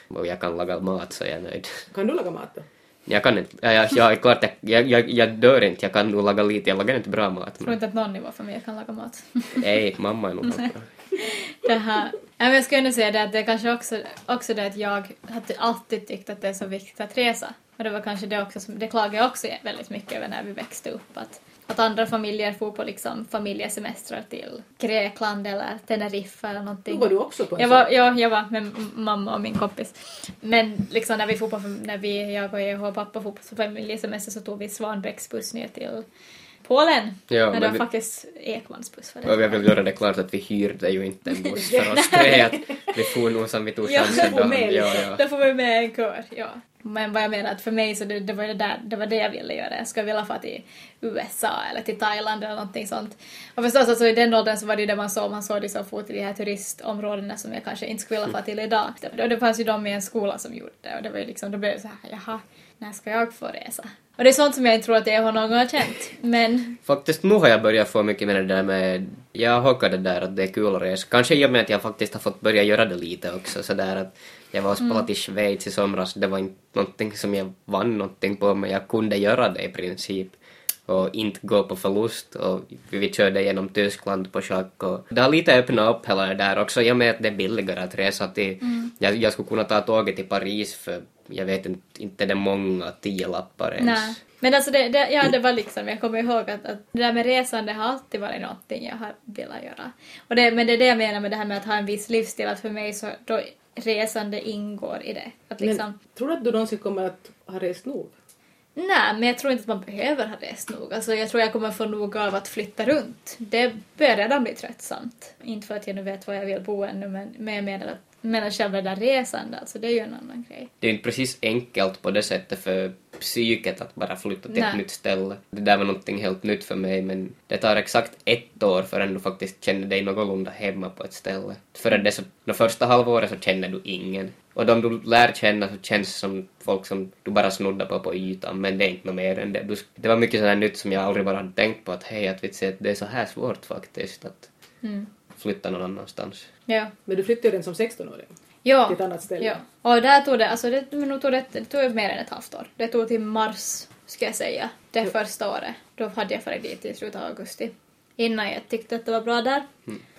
och jag kan laga mat så är jag nöjd. Kan du laga mat då? Jag kan inte, ja, jag, jag, är klart, jag, jag, jag, dör inte, jag kan nog laga lite, jag lagar inte bra mat. Jag tror Men, inte att någon i vår familj kan laga mat. nej, mamma är nog bra. Det här. Jag skulle ändå säga det att det är kanske också, också det att jag har alltid tyckt att det är så viktigt att resa. Och det var kanske det också som, det klagade jag också väldigt mycket över när vi växte upp. Att Att andra familjer får på liksom familjesemestrar till Grekland eller Teneriffa eller någonting. Då var du också på en Jag var, ja, jag var med mamma och min kompis. Men liksom när vi får på, när vi, jag och jag och pappa får på familjesemester så tog vi Svanbäcks buss ner till Polen. Ja, men det var vi- faktiskt Ekmans buss. Var det. Och jag vill göra det klart att vi hyrde ju inte en buss för oss tre, att vi for nog som vi tog Ja, chansen får då. med Ja, lite. ja. Då får vi med en kör, ja. Men vad jag menar att för mig så det, det var det där, det var det jag ville göra. Jag skulle vilja få till USA eller till Thailand eller någonting sånt. Och förstås alltså i den åldern så var det ju det man såg, man såg liksom få till de här turistområdena som jag kanske inte skulle vilja få till idag. Och det fanns ju de i en skola som gjorde det och det var ju liksom, då blev det så här, jaha, när ska jag få resa? Och det är sånt som jag inte tror att jag har någon gång känt. Men Faktiskt nu har jag börjat få mycket med det där med, jag hakar det där att det är kul att resa. Kanske i och med att jag faktiskt har fått börja göra det lite också sådär att jag var och Mm. spelade i Schweiz i somras, det var inte någonting som jag vann någonting på men jag kunde göra det i princip och inte gå på förlust och vi körde genom Tyskland på schack och det har lite öppnat upp hela det där också i och med att det är billigare att resa till, Mm. jag, jag skulle kunna ta tåget till Paris för jag vet inte, inte det många tio lappar ens. Nej. Men alltså det, det, ja, det var liksom, jag kommer ihåg att, att det där med resande har alltid varit någonting jag har velat göra. Och det, men det är det jag menar med det här med att ha en viss livsstil, att för mig så då resande ingår i det. Att liksom, Men tror du att du någonsin kommer att ha rest nog? Nej, men jag tror inte att man behöver ha rest nog. Alltså, jag tror jag kommer få nog av att flytta runt. Det börjar redan bli tröttsamt. Inte för att jag nu vet var jag vill bo ännu, men, men jag menar, att, menar själva det där resande, alltså det är ju en annan grej. det är inte precis enkelt på det sättet för psyket att bara flytta till ett Nej. nytt ställe. Det där var någonting helt nytt för mig men det tar exakt ett år förrän du faktiskt känner dig någorlunda hemma på ett ställe. Före det så, det första halvåret så känner du ingen. Och de du lär känna så känns som folk som du bara snuddar på på ytan men det är inte något mer än det. Du, det var mycket sådär nytt som jag aldrig bara hade tänkt på att hej att vitsi att det är så här svårt faktiskt att Mm. Flytta någon annanstans. Ja. Men du flyttade ju redan som 16-åring Ja. till ett annat ställe. Ja. Och där tog det, alltså det, men nog tog det, det tog mer än ett halvt år. Det tog till mars, ska jag säga, det första året. Då hade jag farit dit i slutet av augusti. Innan jag tyckte att det var bra där.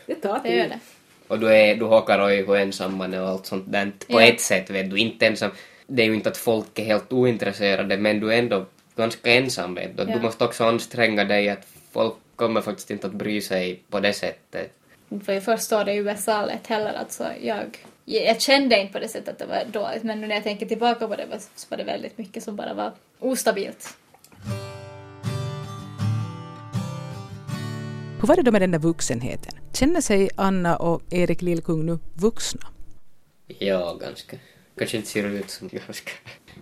Det tar Det gör tid. det. Och du, är, du hakar och ensamman och allt sånt där. På Ja. ett sätt vet du, inte ensam. Det är ju inte att folk är helt ointresserade men du är ändå ganska ensam vet du. Ja. Du måste också anstränga dig att folk kommer faktiskt inte att bry sig på det sättet. För i första året i USA lätt heller alltså jag jag kände inte på det sättet att det var dåligt men nu när jag tänker tillbaka på det var- så var det väldigt mycket som bara var ostabilt. Hur var det då med den där vuxenheten? Känner sig Anna och Erik Lillkung nu vuxna? Ja, ganska. Kanske inte ser ut som ganska.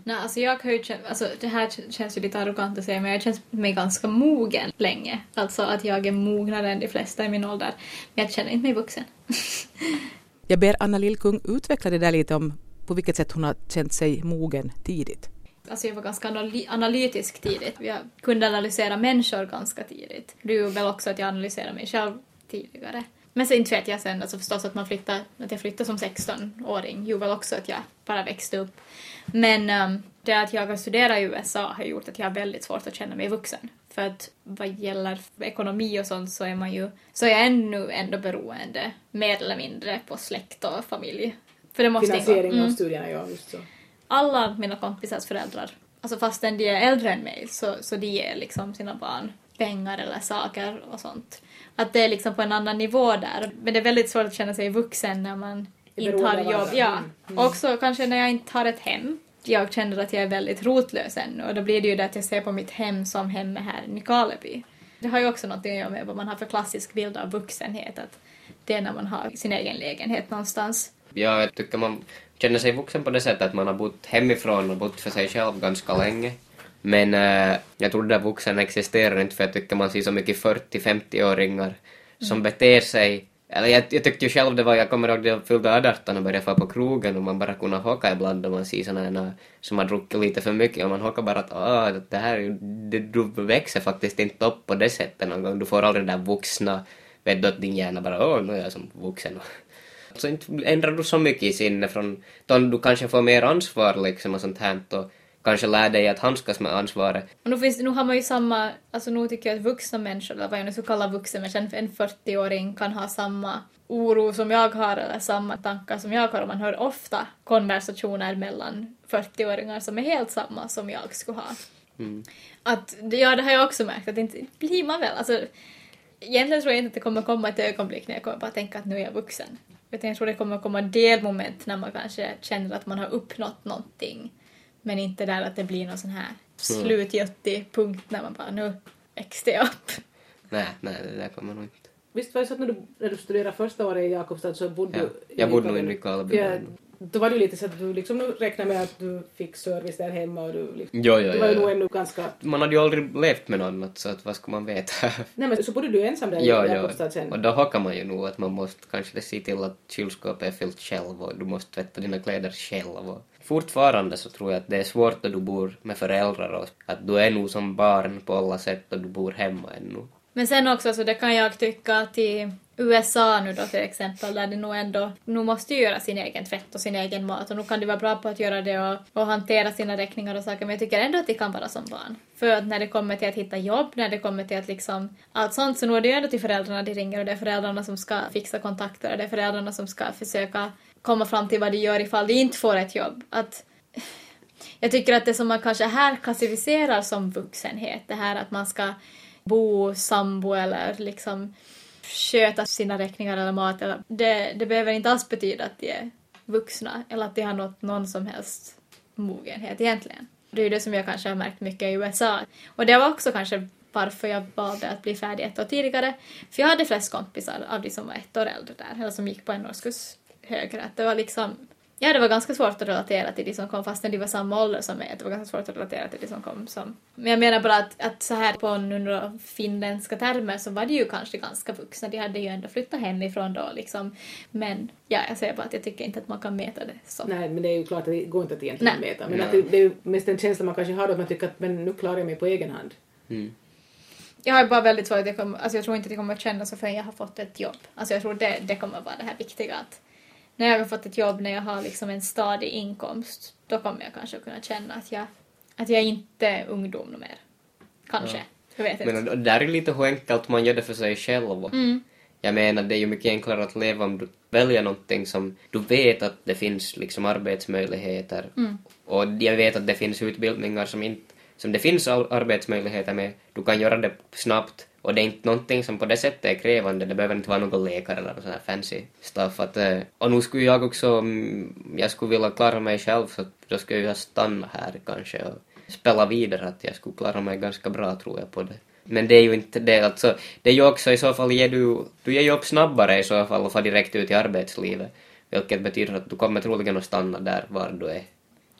Nej, alltså jag har ju känt, alltså det här kän- känns ju lite arrogant att säga men jag har känt mig ganska mogen länge. Alltså att jag är mognare än de flesta i min ålder. Men jag känner inte mig vuxen. Jag ber Anna Lillkung utveckla det där lite om på vilket sätt hon har känt sig mogen tidigt. Alltså jag var ganska analy- analytisk tidigt. Jag kunde analysera människor ganska tidigt. Du gjorde väl också att jag analyserade mig själv tidigare. Men sen vet jag sen, alltså förstås att man flyttar, att jag flyttade som 16-åring gjorde väl också att jag bara växte upp. Men ehm, det att jag har studerat i USA har gjort att jag har väldigt svårt att känna mig vuxen. För att vad gäller ekonomi och sånt så är man ju, så är jag ännu ändå beroende, mer eller mindre, på släkt och familj. För det måste. Finansiering Mm av studierna, ja just så. alla mina kompisars föräldrar, alltså fastän de är äldre än mig, så, så de ger liksom sina barn pengar eller saker och sånt. Att det är liksom på en annan nivå där. Men det är väldigt svårt att känna sig vuxen när man inte har jobb. Ja. Mm, mm. Och också kanske när jag inte har ett hem. Jag känner att jag är väldigt rotlös ännu och då blir det ju det att jag ser på mitt hem som hemma här i Nykarleby. Det har ju också något att göra med vad man har för klassisk bild av vuxenhet. Att det är när man har sin egen lägenhet någonstans. Ja, jag tycker man känner sig vuxen på det sättet att man har bott hemifrån och bott för sig själv ganska länge. Men eh, jag tror det där vuxen existerar inte för jag tycker man ser så mycket 40-50-åringar som beter sig eller jag, jag tyckte ju själv det var, jag kommer ihåg när jag fyllde 18 och började få på krogen och man bara kunde hocka ibland och man ser här som har druckit lite för mycket och man hockar bara att ah, det här det, du växer faktiskt inte upp på det sättet någon gång. Du får aldrig det där vuxna, vet du att din hjärna bara åh, nu är jag som vuxen. Så inte ändrar du så mycket i sinne från, då du kanske får mer ansvar liksom och sånt här och kanske lär dig att handskas med ansvaret. Och nu, finns, nu har man ju samma, alltså nu tycker jag att vuxna människor, eller vad jag nu ska kalla vuxen människa, en en 40-åring kan ha samma oro som jag har eller samma tankar som jag har och man hör ofta konversationer mellan 40-åringar som är helt samma som jag skulle ha. Mm. Att, ja, det har jag också märkt, att inte blir man väl. Alltså, egentligen tror jag inte att det kommer komma ett ögonblick när jag kommer bara tänka att nu är jag vuxen. Utan jag tror det kommer komma delmoment när man kanske känner att man har uppnått någonting. Men inte där att det blir någon sån här slutgiltig punkt när man bara nu växte jag upp. Nej, nej, det där kommer nog inte. Visst var det så att när du, när du studerade första året i Jakobstad så bodde Ja, du jag bodde nog i Nykarleby? Ja, då var det lite så att du liksom räknade med att du fick service där hemma och du liksom, Jo, jo, du var ju jo, nog jo. ännu ganska... Man hade ju aldrig levt med något annat så att vad ska man veta? Nej men så bodde du ensam där ja, i ja. Jakobstad sen? Och då hakar man ju nog att man måste kanske se till att kylskåpet är fyllt själv och du måste tvätta dina kläder själv. Och fortfarande så tror jag att det är svårt att du bor med föräldrar och att du är nog som barn på alla sätt och du bor hemma ännu. Men sen också så det kan jag tycka att i USA nu då till exempel där det nog ändå, nu måste ju göra sin egen tvätt och sin egen mat och nu kan du vara bra på att göra det och, och hantera sina räkningar och saker men jag tycker ändå att de kan vara som barn. För att när det kommer till att hitta jobb, när det kommer till att liksom allt sånt så nu är det ju ändå till föräldrarna de ringer och det är föräldrarna som ska fixa kontakter och det är föräldrarna som ska försöka komma fram till vad de gör ifall de inte får ett jobb. Att jag tycker att det som man kanske här klassificerar som vuxenhet, det här att man ska bo sambo eller liksom sköta sina räkningar eller mat, eller, det, det behöver inte alls betyda att de är vuxna eller att de har nått någon som helst mogenhet egentligen. Det är ju det som jag kanske har märkt mycket i USA. Och det var också kanske varför jag valde att bli färdig ett år tidigare. För jag hade flest kompisar av de som var ett år äldre där, eller som gick på en årskurs högre. Att det var liksom Ja, det var ganska svårt att relatera till de som kom fastän de var samma ålder som mig. Det var ganska svårt att relatera till de som kom som... Men jag menar bara att, att så här på då finländska termer så var de ju kanske ganska vuxna. De hade ju ändå flyttat hemifrån då liksom. Men ja, jag säger bara att jag tycker inte att man kan mäta det så. Nej, men det är ju klart att det går inte att egentligen Nej. mäta. Men att det, det är ju mest en känsla man kanske har då att man tycker att men nu klarar jag mig på egen hand. Mm. Jag har bara väldigt svårt att jag kommer, alltså jag tror inte att jag kommer att känna så förrän jag har fått ett jobb. Alltså jag tror det, det kommer vara det här viktiga att när jag har fått ett jobb, när jag har liksom en stadig inkomst, då kommer jag kanske kunna känna att jag, att jag inte är ungdom mer. Kanske. Jag vet inte. Men och där är lite hur enkelt man gör det för sig själv. Mm. Jag menar, det är ju mycket enklare att leva om du väljer någonting som du vet att det finns liksom arbetsmöjligheter. Mm. Och jag vet att det finns utbildningar som inte som det finns arbetsmöjligheter med. Du kan göra det snabbt och det är inte någonting som på det sättet är krävande. Det behöver inte vara någon läkare eller något sånt här fancy stuff. Att, eh, och nu skulle jag också, mm, jag skulle vilja klara mig själv så då skulle jag stanna här kanske och spela vidare. Att jag skulle klara mig ganska bra tror jag på det. Men det är ju inte det, alltså, det är ju också i så fall ger du, du ger ju upp snabbare i så fall och får direkt ut i arbetslivet. Vilket betyder att du kommer troligen att stanna där var du är.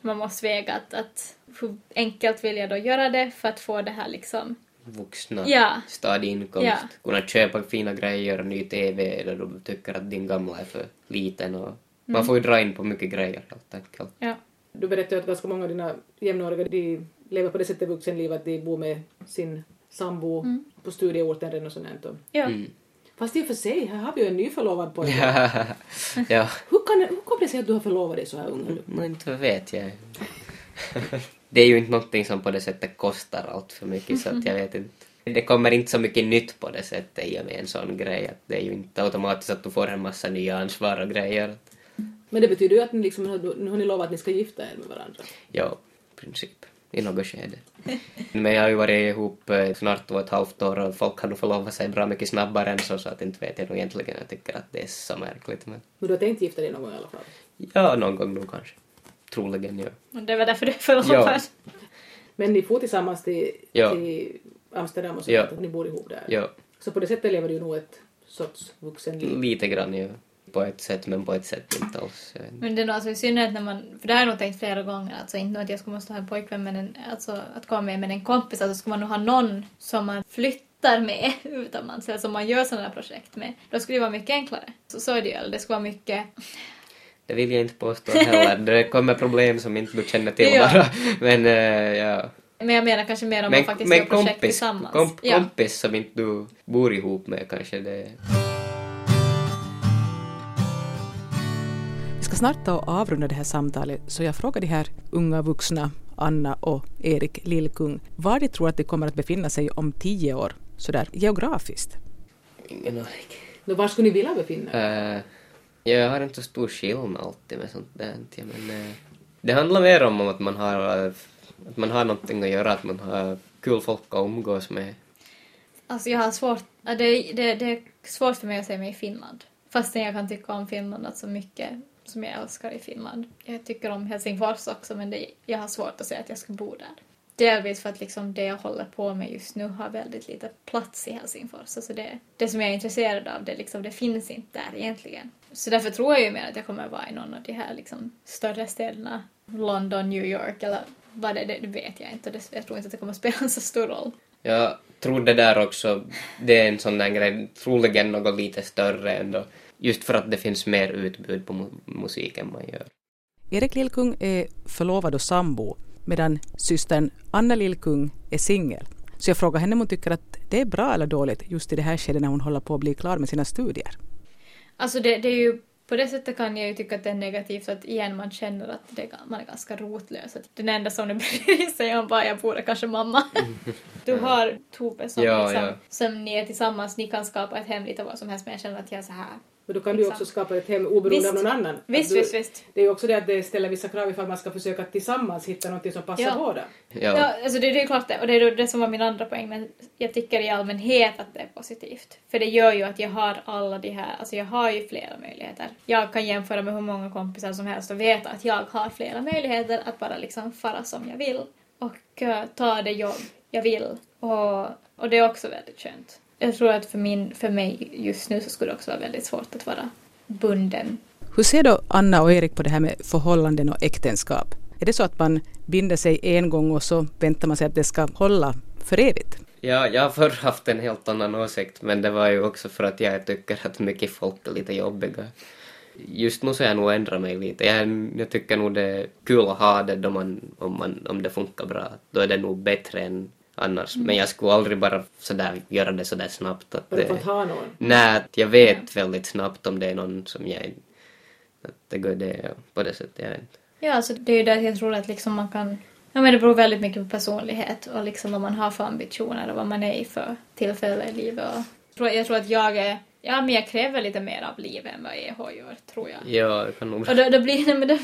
Man måste väga att, att hur enkelt vill jag då göra det för att få det här liksom... Vuxna, Ja. stadig inkomst, Ja. kunna köpa fina grejer, ny TV eller du tycker att din gamla är för liten och man får ju dra in på mycket grejer helt enkelt. Ja. Du berättade att ganska många av dina jämnåriga de lever på det sättet vuxenliv att de bor med sin sambo på studieorten redan och sånt där. Ja. Mm. Fast i och för sig, här har vi ju en nyförlovad pojke. ja, Hur, kan, hur kommer det sig att du har förlovat dig så här ung? inte vet jag. Det är ju inte någonting som på det sättet kostar allt för mycket så att jag vet inte. Det kommer inte så mycket nytt på det sättet i och med en sån grej att det är ju inte automatiskt att du får en massa nya ansvar och grejer. Men det betyder ju att ni liksom, nu har ni lovat att ni ska gifta er med varandra. Ja, i princip. I något skede. Men jag har ju varit ihop eh, snart två och ett halvt år och folk har nog förlovat sig bra mycket snabbare än så så att inte vet jag nog egentligen. Jag tycker att det är så märkligt men... Men du har tänkt gifta dig någon gång i alla fall? Ja, någon gång nog kanske. Troligen, ja. Och det var därför du är förlovad. Men ni får tillsammans till, Ja. till Amsterdam och så Ja. att ni bor ihop där. Ja, Så på det sättet lever du ju nog ett sorts vuxenliv. lite grann, ja. På ett sätt, men på ett sätt inte alls. Men det är nog alltså i synnerhet när man, för det har jag nog tänkt flera gånger, alltså inte nog att jag skulle måste ha en pojkvän men en, alltså att komma med med en kompis, alltså ska man nog ha någon som man flyttar med utomlands, eller som man gör sådana här projekt med, då skulle det vara mycket enklare. Så, så är det ju, eller det skulle vara mycket, Det vill jag inte påstå heller. Det kommer problem som inte du känner till Ja. bara. Men, eh, ja. men jag menar kanske mer om Men, man faktiskt men gör projekt kompis, tillsammans. komp, ja. kompis som inte du bor ihop med kanske det... Vi ska snart ta och avrunda det här samtalet så jag frågar de här unga vuxna, Anna och Erik Lillkung, var de tror att de kommer att befinna sig om tio år, sådär geografiskt. Ingen aning. Var skulle ni vilja befinna er? Uh, jag har inte så stor skillnad alltid med sånt där. Men, eh, Det handlar mer om att man har, att man har någonting att göra, att man har kul folk att umgås med. Alltså jag har svårt, det, det, det är svårt för mig att se mig i Finland. Fastän jag kan tycka om Finland alltså mycket som jag älskar i Finland. Jag tycker om Helsingfors också men det, jag har svårt att säga att jag ska bo där. Delvis för att liksom det jag håller på med just nu har väldigt lite plats i Helsingfors. Alltså det, det som jag är intresserad av, det, liksom, det finns inte där egentligen. Så därför tror jag ju mer att jag kommer vara i någon av de här liksom, större städerna. London, New York eller vad det är, det, det vet jag inte. Det, jag tror inte att det kommer att spela en så stor roll. Jag tror det där också, det är en sån där grej, troligen något lite större ändå. Just för att det finns mer utbud på mu- musik än man gör. Erik Lillkung är förlovad och sambo medan systern Anna Lillkung är singel. Så jag frågar henne om hon tycker att det är bra eller dåligt just i det här skedet när hon håller på att bli klar med sina studier. Alltså det, det är ju, på det sättet kan jag ju tycka att det är negativt att igen man känner att det, man är ganska rotlös. Att den enda som nu bryr sig om vad jag bor är kanske mamma. Du har Tove som, Ja, liksom, ja. som ni är tillsammans, ni kan skapa ett hem lite vad som helst men jag känner att jag är så här. Men då kan du ju också skapa ett hem oberoende Visst. av någon annan. Visst, du, visst, visst. Det är ju också det att det ställer vissa krav ifall man ska försöka tillsammans hitta något som passar Ja. båda. Ja. Ja, alltså det, det är klart det. Och det är det som var min andra poäng. Men jag tycker i allmänhet att det är positivt. För det gör ju att jag har alla de här, alltså jag har ju flera möjligheter. Jag kan jämföra med hur många kompisar som helst och veta att jag har flera möjligheter att bara liksom fara som jag vill. Och eh, ta det jobb jag vill. Och, och det är också väldigt skönt. Jag tror att för, min, för mig just nu så skulle det också vara väldigt svårt att vara bunden Hur ser då Anna och Erik på det här med förhållanden och äktenskap? Är det så att man binder sig en gång och så väntar man sig att det ska hålla för evigt? Ja, jag har förr haft en helt annan åsikt, men det var ju också för att jag tycker att mycket folk är lite jobbiga. Just nu så har jag nog ändrat mig lite. Jag, jag tycker nog det är kul att ha det då man, om, man, om det funkar bra. Då är det nog bättre än annars. Men jag skulle aldrig bara sådär göra det sådär snabbt. Att Bara det, för att ha någon. nej, att jag vet väldigt snabbt om det är någon som jag... Att det går det på det sättet, jag inte. Ja, alltså det är ju det jag tror att liksom man kan... Ja, men det beror väldigt mycket på personlighet och liksom vad man har för ambitioner och vad man är i för tillfälle i livet. Och jag, tror, jag tror att jag är... Ja, men jag kräver lite mer av livet än vad EH gör, tror jag. Ja, jag kan nog... Och då, då blir det... Men då,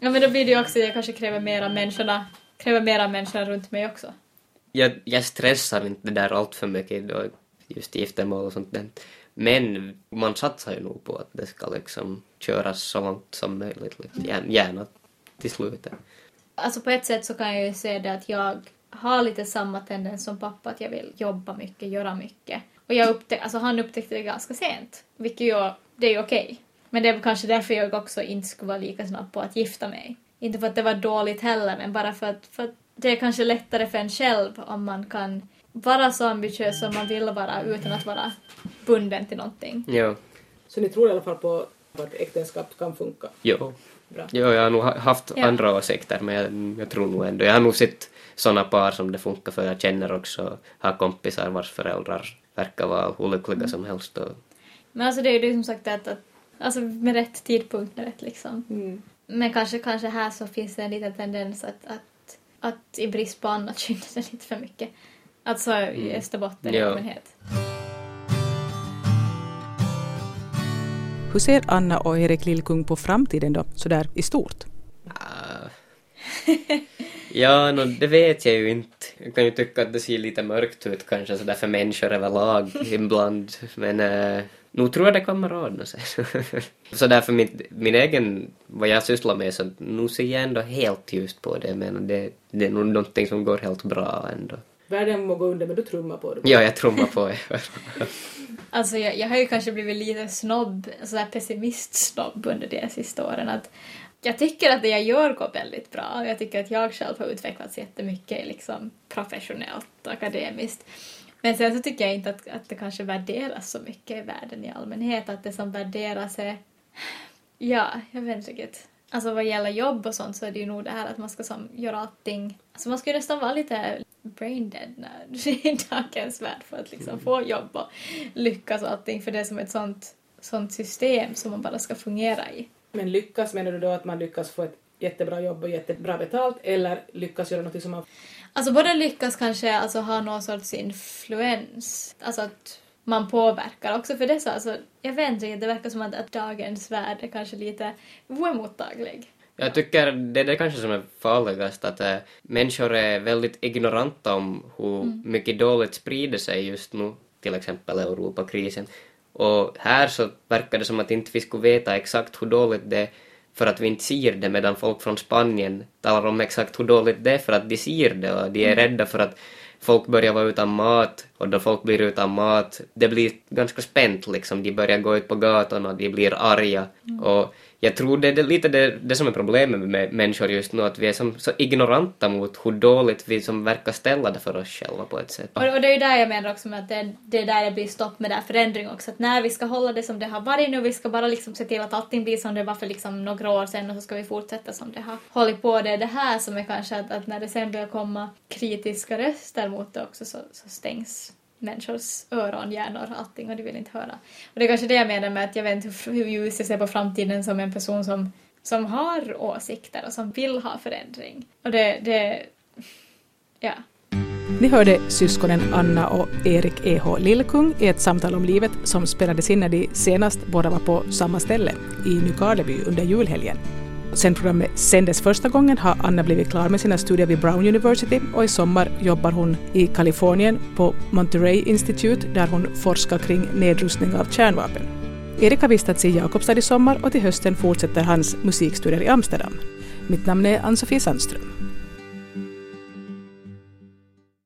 ja, men då blir det ju också jag kanske kräver mer av människorna. Kräver mer av människorna runt mig också jag, jag stressar inte det där allt för mycket då, just giftermål och sånt där. Men man satsar ju nog på att det ska liksom köras så långt som möjligt. liksom. Gärna, till slutet. Alltså på ett sätt så kan jag ju se det att jag har lite samma tendens som pappa, att jag vill jobba mycket, göra mycket. Och jag upptäck, alltså han upptäckte det ganska sent, vilket ju, det är ju okej. Men det är kanske därför jag också inte skulle vara lika snabb på att gifta mig. Inte för att det var dåligt heller, men bara för att, för att det är kanske lättare för en själv om man kan vara så ambitiös som man vill vara utan att vara bunden till någonting. Jo. Så ni tror i alla fall på att äktenskap kan funka? Jo. Bra. Jo, jag har nog ha- haft Ja. andra åsikter men jag, jag tror nog ändå. Jag har nog sett såna par som det funkar för. Jag känner också, har kompisar vars föräldrar verkar vara olyckliga som helst. Och, Men alltså det är ju som sagt att, att alltså med rätt tidpunkt, med rätt liksom. Mm. Men kanske, kanske här så finns det en liten tendens att, att, att i brist på annat skynda sig lite för mycket. Alltså i Österbotten i Ja. allmänhet. Hur ser Anna och Erik Lillkung på framtiden då, sådär i stort? Ah. ja, no, det vet jag ju inte. Jag kan ju tycka att det ser lite mörkt ut kanske sådär för människor överlag ibland. Men uh, nog tror jag det kommer att ordna sig. sådär för min, min egen, vad jag sysslar med så nu ser jag ändå helt ljust på det. Menar det, det är nog någonting som går helt bra ändå. Världen må gå under men du trummar på det. Ja, jag trummar på er. Alltså jag, jag har ju kanske blivit lite snobb, sådär pessimist-snobb under de sista åren. Att jag tycker att det jag gör går väldigt bra. Jag tycker att jag själv har utvecklats jättemycket liksom professionellt och akademiskt. Men sen så tycker jag inte att, att det kanske värderas så mycket i världen i allmänhet. Att det som värderas är... Ja, jag vet inte riktigt. Alltså vad gäller jobb och sånt så är det ju nog det här att man ska som, göra allting... Alltså man ska ju nästan vara lite brain dead när, i dagens värld för att liksom få jobb och lyckas och allting. För det är som ett sånt, sånt system som man bara ska fungera i. Men lyckas, menar du då att man lyckas få ett jättebra jobb och jättebra betalt eller lyckas göra något som man... Alltså både lyckas kanske alltså ha någon sorts influens, alltså att man påverkar också för det så alltså, jag vet inte, det verkar som att, att dagens värld är kanske lite oemottaglig. Jag tycker det är det kanske som är farligast, att äh, människor är väldigt ignoranta om hur Mm. mycket dåligt sprider sig just nu, till exempel Europakrisen. Och här så verkar det som att inte vi skulle veta exakt hur dåligt det är för att vi inte ser det, medan folk från Spanien talar om exakt hur dåligt det är för att de ser det och de är rädda för att folk börjar vara utan mat och då folk blir utan mat, det blir ganska spänt liksom. De börjar gå ut på och de blir arga. Och jag tror det är lite det, det som är problemet med människor just nu, att vi är som, så ignoranta mot hur dåligt vi som verkar ställa det för oss själva på ett sätt. Och, och det är ju där jag menar också med att det, det är där det blir stopp med den förändring också. Att när vi ska hålla det som det har varit nu, vi ska bara liksom se till att allting blir som det var för liksom några år sedan och så ska vi fortsätta som det har hållit på. Det är det här som är kanske att, att när det sen börjar komma kritiska röster mot det också så, så stängs människors öron, hjärnor, allting och de vill inte höra. Och det är kanske det jag menar med att jag vet inte hur, ljus jag ser på framtiden som en person som, som har åsikter och som vill ha förändring. Och det, det ja. Ni hörde syskonen Anna och Erik E.H. Lillkung i ett samtal om livet som spelades in när de senast båda var på samma ställe, i Nykarleby under julhelgen. Sen programmet sändes första gången har Anna blivit klar med sina studier vid Brown University och i sommar jobbar hon i Kalifornien på Monterey Institute där hon forskar kring nedrustning av kärnvapen. Erik har vistats i Jakobstad i sommar och till hösten fortsätter hans musikstudier i Amsterdam. Mitt namn är Ann-Sofie Sandström.